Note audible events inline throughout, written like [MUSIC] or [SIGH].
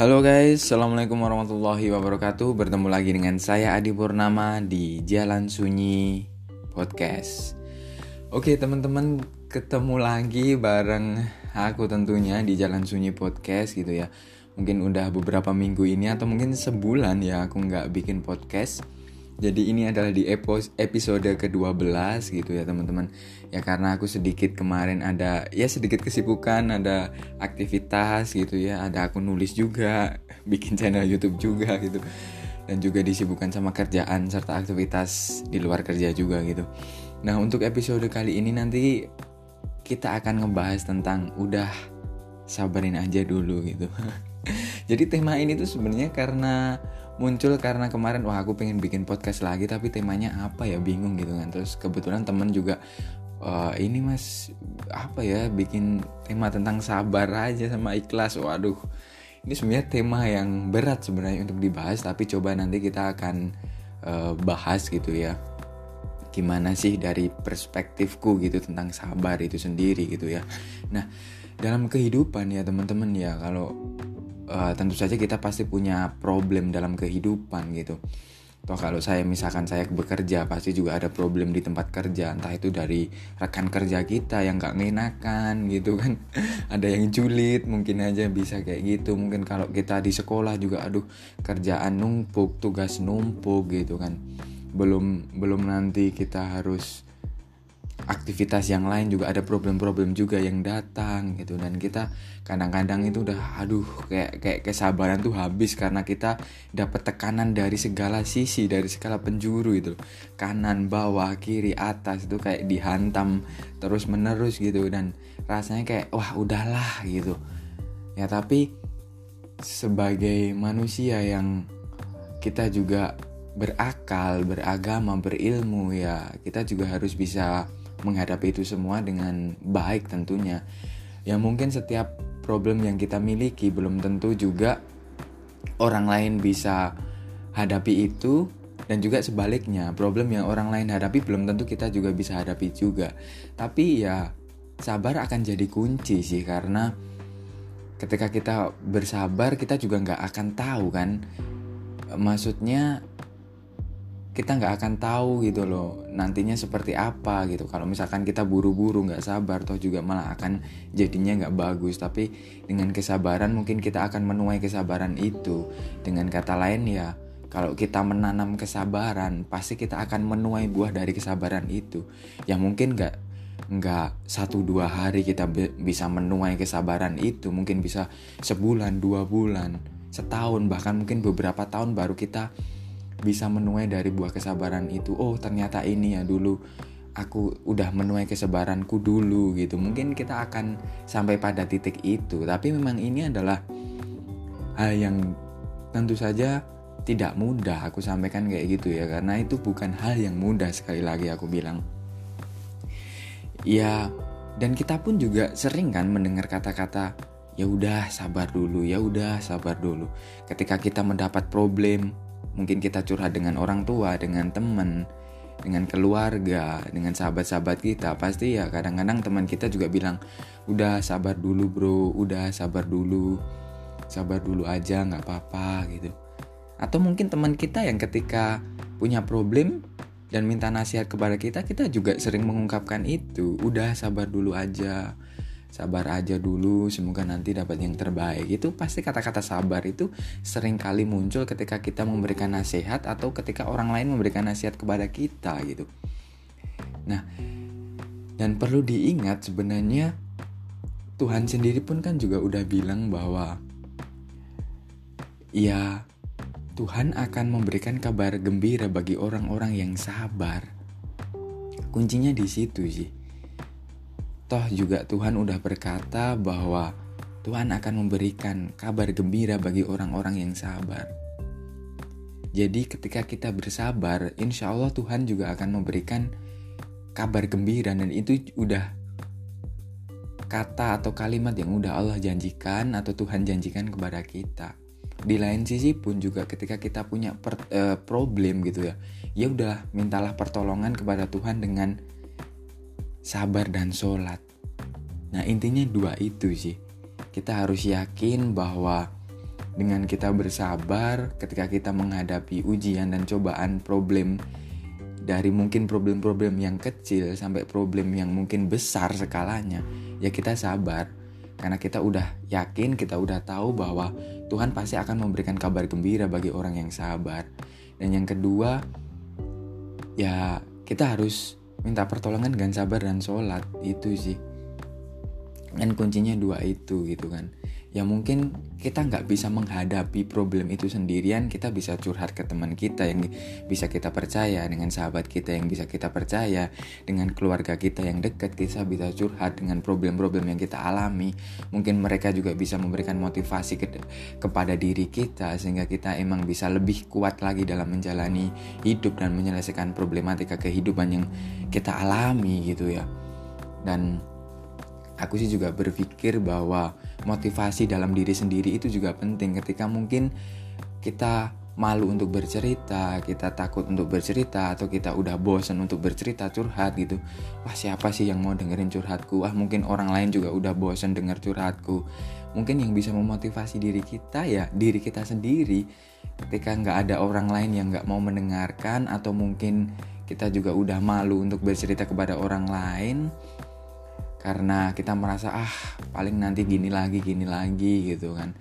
Halo guys, Assalamualaikum warahmatullahi wabarakatuh. Bertemu lagi dengan saya Adi Purnama di Jalan Sunyi Podcast. Oke teman-teman, ketemu lagi bareng aku tentunya di Jalan Sunyi Podcast gitu ya. Mungkin udah beberapa minggu ini atau mungkin sebulan ya aku nggak bikin podcast jadi ini adalah di episode ke-12 gitu ya teman-teman. Ya karena aku sedikit kemarin ada ya sedikit kesibukan, ada aktivitas gitu ya, ada aku nulis juga, [LAUGHS] bikin channel YouTube juga gitu. Dan juga disibukkan sama kerjaan serta aktivitas di luar kerja juga gitu. Nah, untuk episode kali ini nanti kita akan ngebahas tentang udah sabarin aja dulu gitu. [LAUGHS] Jadi tema ini tuh sebenarnya karena muncul karena kemarin wah aku pengen bikin podcast lagi tapi temanya apa ya? Bingung gitu kan. Terus kebetulan temen juga uh, ini mas apa ya bikin tema tentang sabar aja sama ikhlas. Waduh ini sebenarnya tema yang berat sebenarnya untuk dibahas tapi coba nanti kita akan uh, bahas gitu ya. Gimana sih dari perspektifku gitu tentang sabar itu sendiri gitu ya. Nah dalam kehidupan ya teman-teman ya kalau uh, tentu saja kita pasti punya problem dalam kehidupan gitu. Toh kalau saya misalkan saya bekerja pasti juga ada problem di tempat kerja. Entah itu dari rekan kerja kita yang nggak mengenakan gitu kan. [LAUGHS] Ada yang julid mungkin aja bisa kayak gitu. Mungkin kalau kita di sekolah juga aduh kerjaan numpuk tugas numpuk gitu kan. Belum belum nanti kita harus aktivitas yang lain juga ada problem-problem juga yang datang gitu. Dan kita kadang-kadang itu udah aduh kayak kayak kesabaran tuh habis karena kita dapat tekanan dari segala sisi dari segala penjuru itu kanan bawah kiri atas itu kayak dihantam terus menerus gitu. Dan rasanya kayak wah udahlah gitu. Ya tapi sebagai manusia yang kita juga berakal, beragama, berilmu ya kita juga harus bisa menghadapi itu semua dengan baik tentunya. Ya mungkin setiap problem yang kita miliki belum tentu juga orang lain bisa hadapi itu dan juga sebaliknya problem yang orang lain hadapi belum tentu kita juga bisa hadapi juga. Tapi ya sabar akan jadi kunci sih karena ketika kita bersabar kita juga nggak akan tahu kan maksudnya kita nggak akan tahu gitu loh nantinya seperti apa gitu. Kalau misalkan kita buru-buru nggak sabar toh juga malah akan jadinya nggak bagus. Tapi dengan kesabaran mungkin kita akan menuai kesabaran itu. Dengan kata lain ya kalau kita menanam kesabaran pasti kita akan menuai buah dari kesabaran itu. Ya mungkin nggak nggak satu dua hari kita bisa menuai kesabaran itu. Mungkin bisa sebulan dua bulan setahun bahkan mungkin beberapa tahun baru kita bisa menuai dari buah kesabaran itu. Oh ternyata ini ya dulu aku udah menuai kesabaranku dulu gitu. Mungkin kita akan sampai pada titik itu. Tapi memang ini adalah hal yang tentu saja tidak mudah aku sampaikan kayak gitu ya. Karena itu bukan hal yang mudah sekali lagi aku bilang. Ya dan kita pun juga sering kan mendengar kata-kata ya udah sabar dulu ya udah sabar dulu. Ketika kita mendapat problem Mungkin kita curhat dengan orang tua, dengan teman, dengan keluarga, dengan sahabat-sahabat kita. Pasti ya kadang-kadang teman kita juga bilang, udah sabar dulu bro, udah sabar dulu, sabar dulu aja nggak apa-apa gitu. Atau mungkin teman kita yang ketika punya problem dan minta nasihat kepada kita, kita juga sering mengungkapkan itu, udah sabar dulu aja sabar aja dulu semoga nanti dapat yang terbaik. Itu pasti kata-kata sabar itu sering kali muncul ketika kita memberikan nasihat atau ketika orang lain memberikan nasihat kepada kita gitu. Nah dan perlu diingat sebenarnya Tuhan sendiri pun kan juga udah bilang bahwa ya Tuhan akan memberikan kabar gembira bagi orang-orang yang sabar. Kuncinya di situ sih Toh juga Tuhan udah berkata bahwa Tuhan akan memberikan kabar gembira bagi orang-orang yang sabar. Jadi ketika kita bersabar, insya Allah Tuhan juga akan memberikan kabar gembira dan itu udah kata atau kalimat yang udah Allah janjikan atau Tuhan janjikan kepada kita. Di lain sisi pun juga ketika kita punya per, uh, problem gitu ya, ya udah mintalah pertolongan kepada Tuhan dengan sabar dan sholat. Nah intinya dua itu sih. Kita harus yakin bahwa dengan kita bersabar ketika kita menghadapi ujian dan cobaan problem dari mungkin problem-problem yang kecil sampai problem yang mungkin besar skalanya ya kita sabar karena kita udah yakin kita udah tahu bahwa Tuhan pasti akan memberikan kabar gembira bagi orang yang sabar dan yang kedua ya kita harus minta pertolongan dengan sabar dan sholat itu sih. Dan kuncinya dua itu gitu kan ya mungkin kita nggak bisa menghadapi problem itu sendirian kita bisa curhat ke teman kita yang bisa kita percaya dengan sahabat kita yang bisa kita percaya dengan keluarga kita yang dekat kita bisa curhat dengan problem-problem yang kita alami. Mungkin mereka juga bisa memberikan motivasi ke, kepada diri kita sehingga kita emang bisa lebih kuat lagi dalam menjalani hidup dan menyelesaikan problematika kehidupan yang kita alami gitu ya. Dan aku sih juga berpikir bahwa motivasi dalam diri sendiri itu juga penting ketika mungkin kita malu untuk bercerita, kita takut untuk bercerita atau kita udah bosan untuk bercerita curhat gitu. Wah, siapa sih yang mau dengerin curhatku? Wah, mungkin orang lain juga udah bosan denger curhatku. Mungkin yang bisa memotivasi diri kita ya diri kita sendiri. Ketika nggak ada orang lain yang nggak mau mendengarkan atau mungkin kita juga udah malu untuk bercerita kepada orang lain, karena kita merasa ah paling nanti gini lagi gini lagi gitu kan.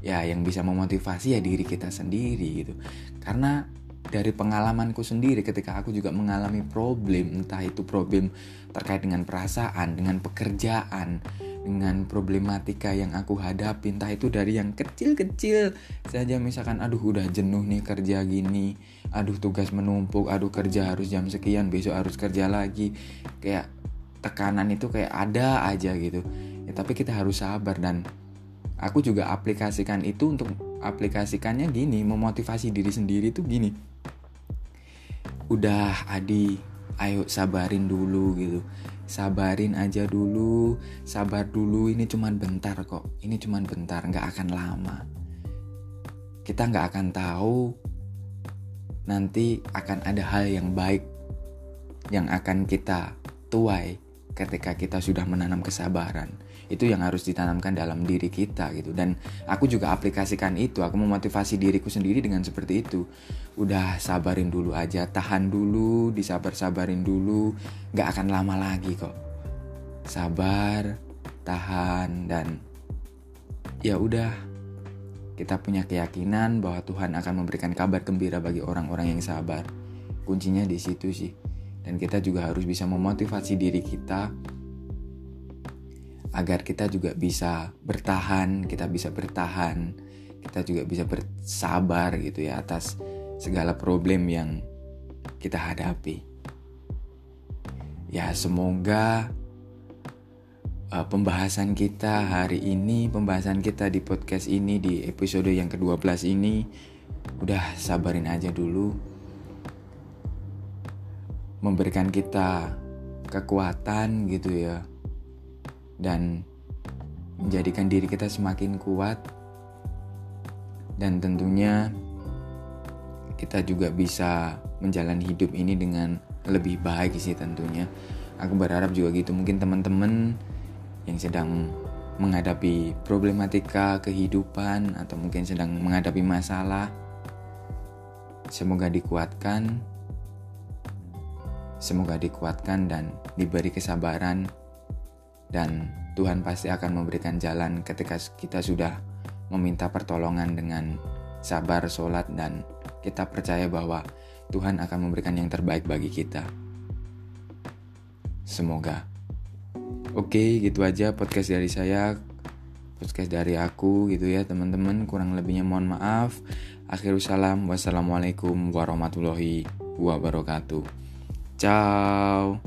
Ya yang bisa memotivasi ya diri kita sendiri gitu. Karena dari pengalamanku sendiri ketika aku juga mengalami problem entah itu problem terkait dengan perasaan dengan pekerjaan dengan problematika yang aku hadapi entah itu dari yang kecil-kecil saja misalkan aduh udah jenuh nih kerja gini aduh tugas menumpuk aduh kerja harus jam sekian besok harus kerja lagi kayak tekanan itu kayak ada aja gitu. Ya tapi kita harus sabar dan aku juga aplikasikan itu untuk aplikasikannya gini memotivasi diri sendiri tuh gini. Udah Adi ayo sabarin dulu gitu. Sabarin aja dulu sabar dulu ini cuman bentar kok ini cuman bentar nggak akan lama. Kita nggak akan tahu nanti akan ada hal yang baik yang akan kita tuai ketika kita sudah menanam kesabaran itu yang harus ditanamkan dalam diri kita gitu. Dan aku juga aplikasikan itu aku memotivasi diriku sendiri dengan seperti itu. Udah sabarin dulu aja tahan dulu disabar sabarin dulu nggak akan lama lagi kok. Sabar tahan dan ya udah. Kita punya keyakinan bahwa Tuhan akan memberikan kabar gembira bagi orang-orang yang sabar. Kuncinya di situ sih dan kita juga harus bisa memotivasi diri kita agar kita juga bisa bertahan, kita bisa bertahan, kita juga bisa bersabar gitu ya atas segala problem yang kita hadapi. Ya, semoga uh, pembahasan kita hari ini, pembahasan kita di podcast ini di episode yang ke-12 ini udah sabarin aja dulu memberikan kita kekuatan gitu ya. Dan menjadikan diri kita semakin kuat. Dan tentunya kita juga bisa menjalani hidup ini dengan lebih baik sih tentunya. Aku berharap juga gitu. Mungkin teman-teman yang sedang menghadapi problematika kehidupan atau mungkin sedang menghadapi masalah semoga dikuatkan Semoga dikuatkan dan diberi kesabaran dan Tuhan pasti akan memberikan jalan ketika kita sudah meminta pertolongan dengan sabar, sholat, dan kita percaya bahwa Tuhan akan memberikan yang terbaik bagi kita. Semoga. Oke, gitu aja podcast dari saya. Podcast dari aku gitu ya teman-teman. Kurang lebihnya mohon maaf. Akhirul salam. Wassalamualaikum warahmatullahi wabarakatuh. Ciao.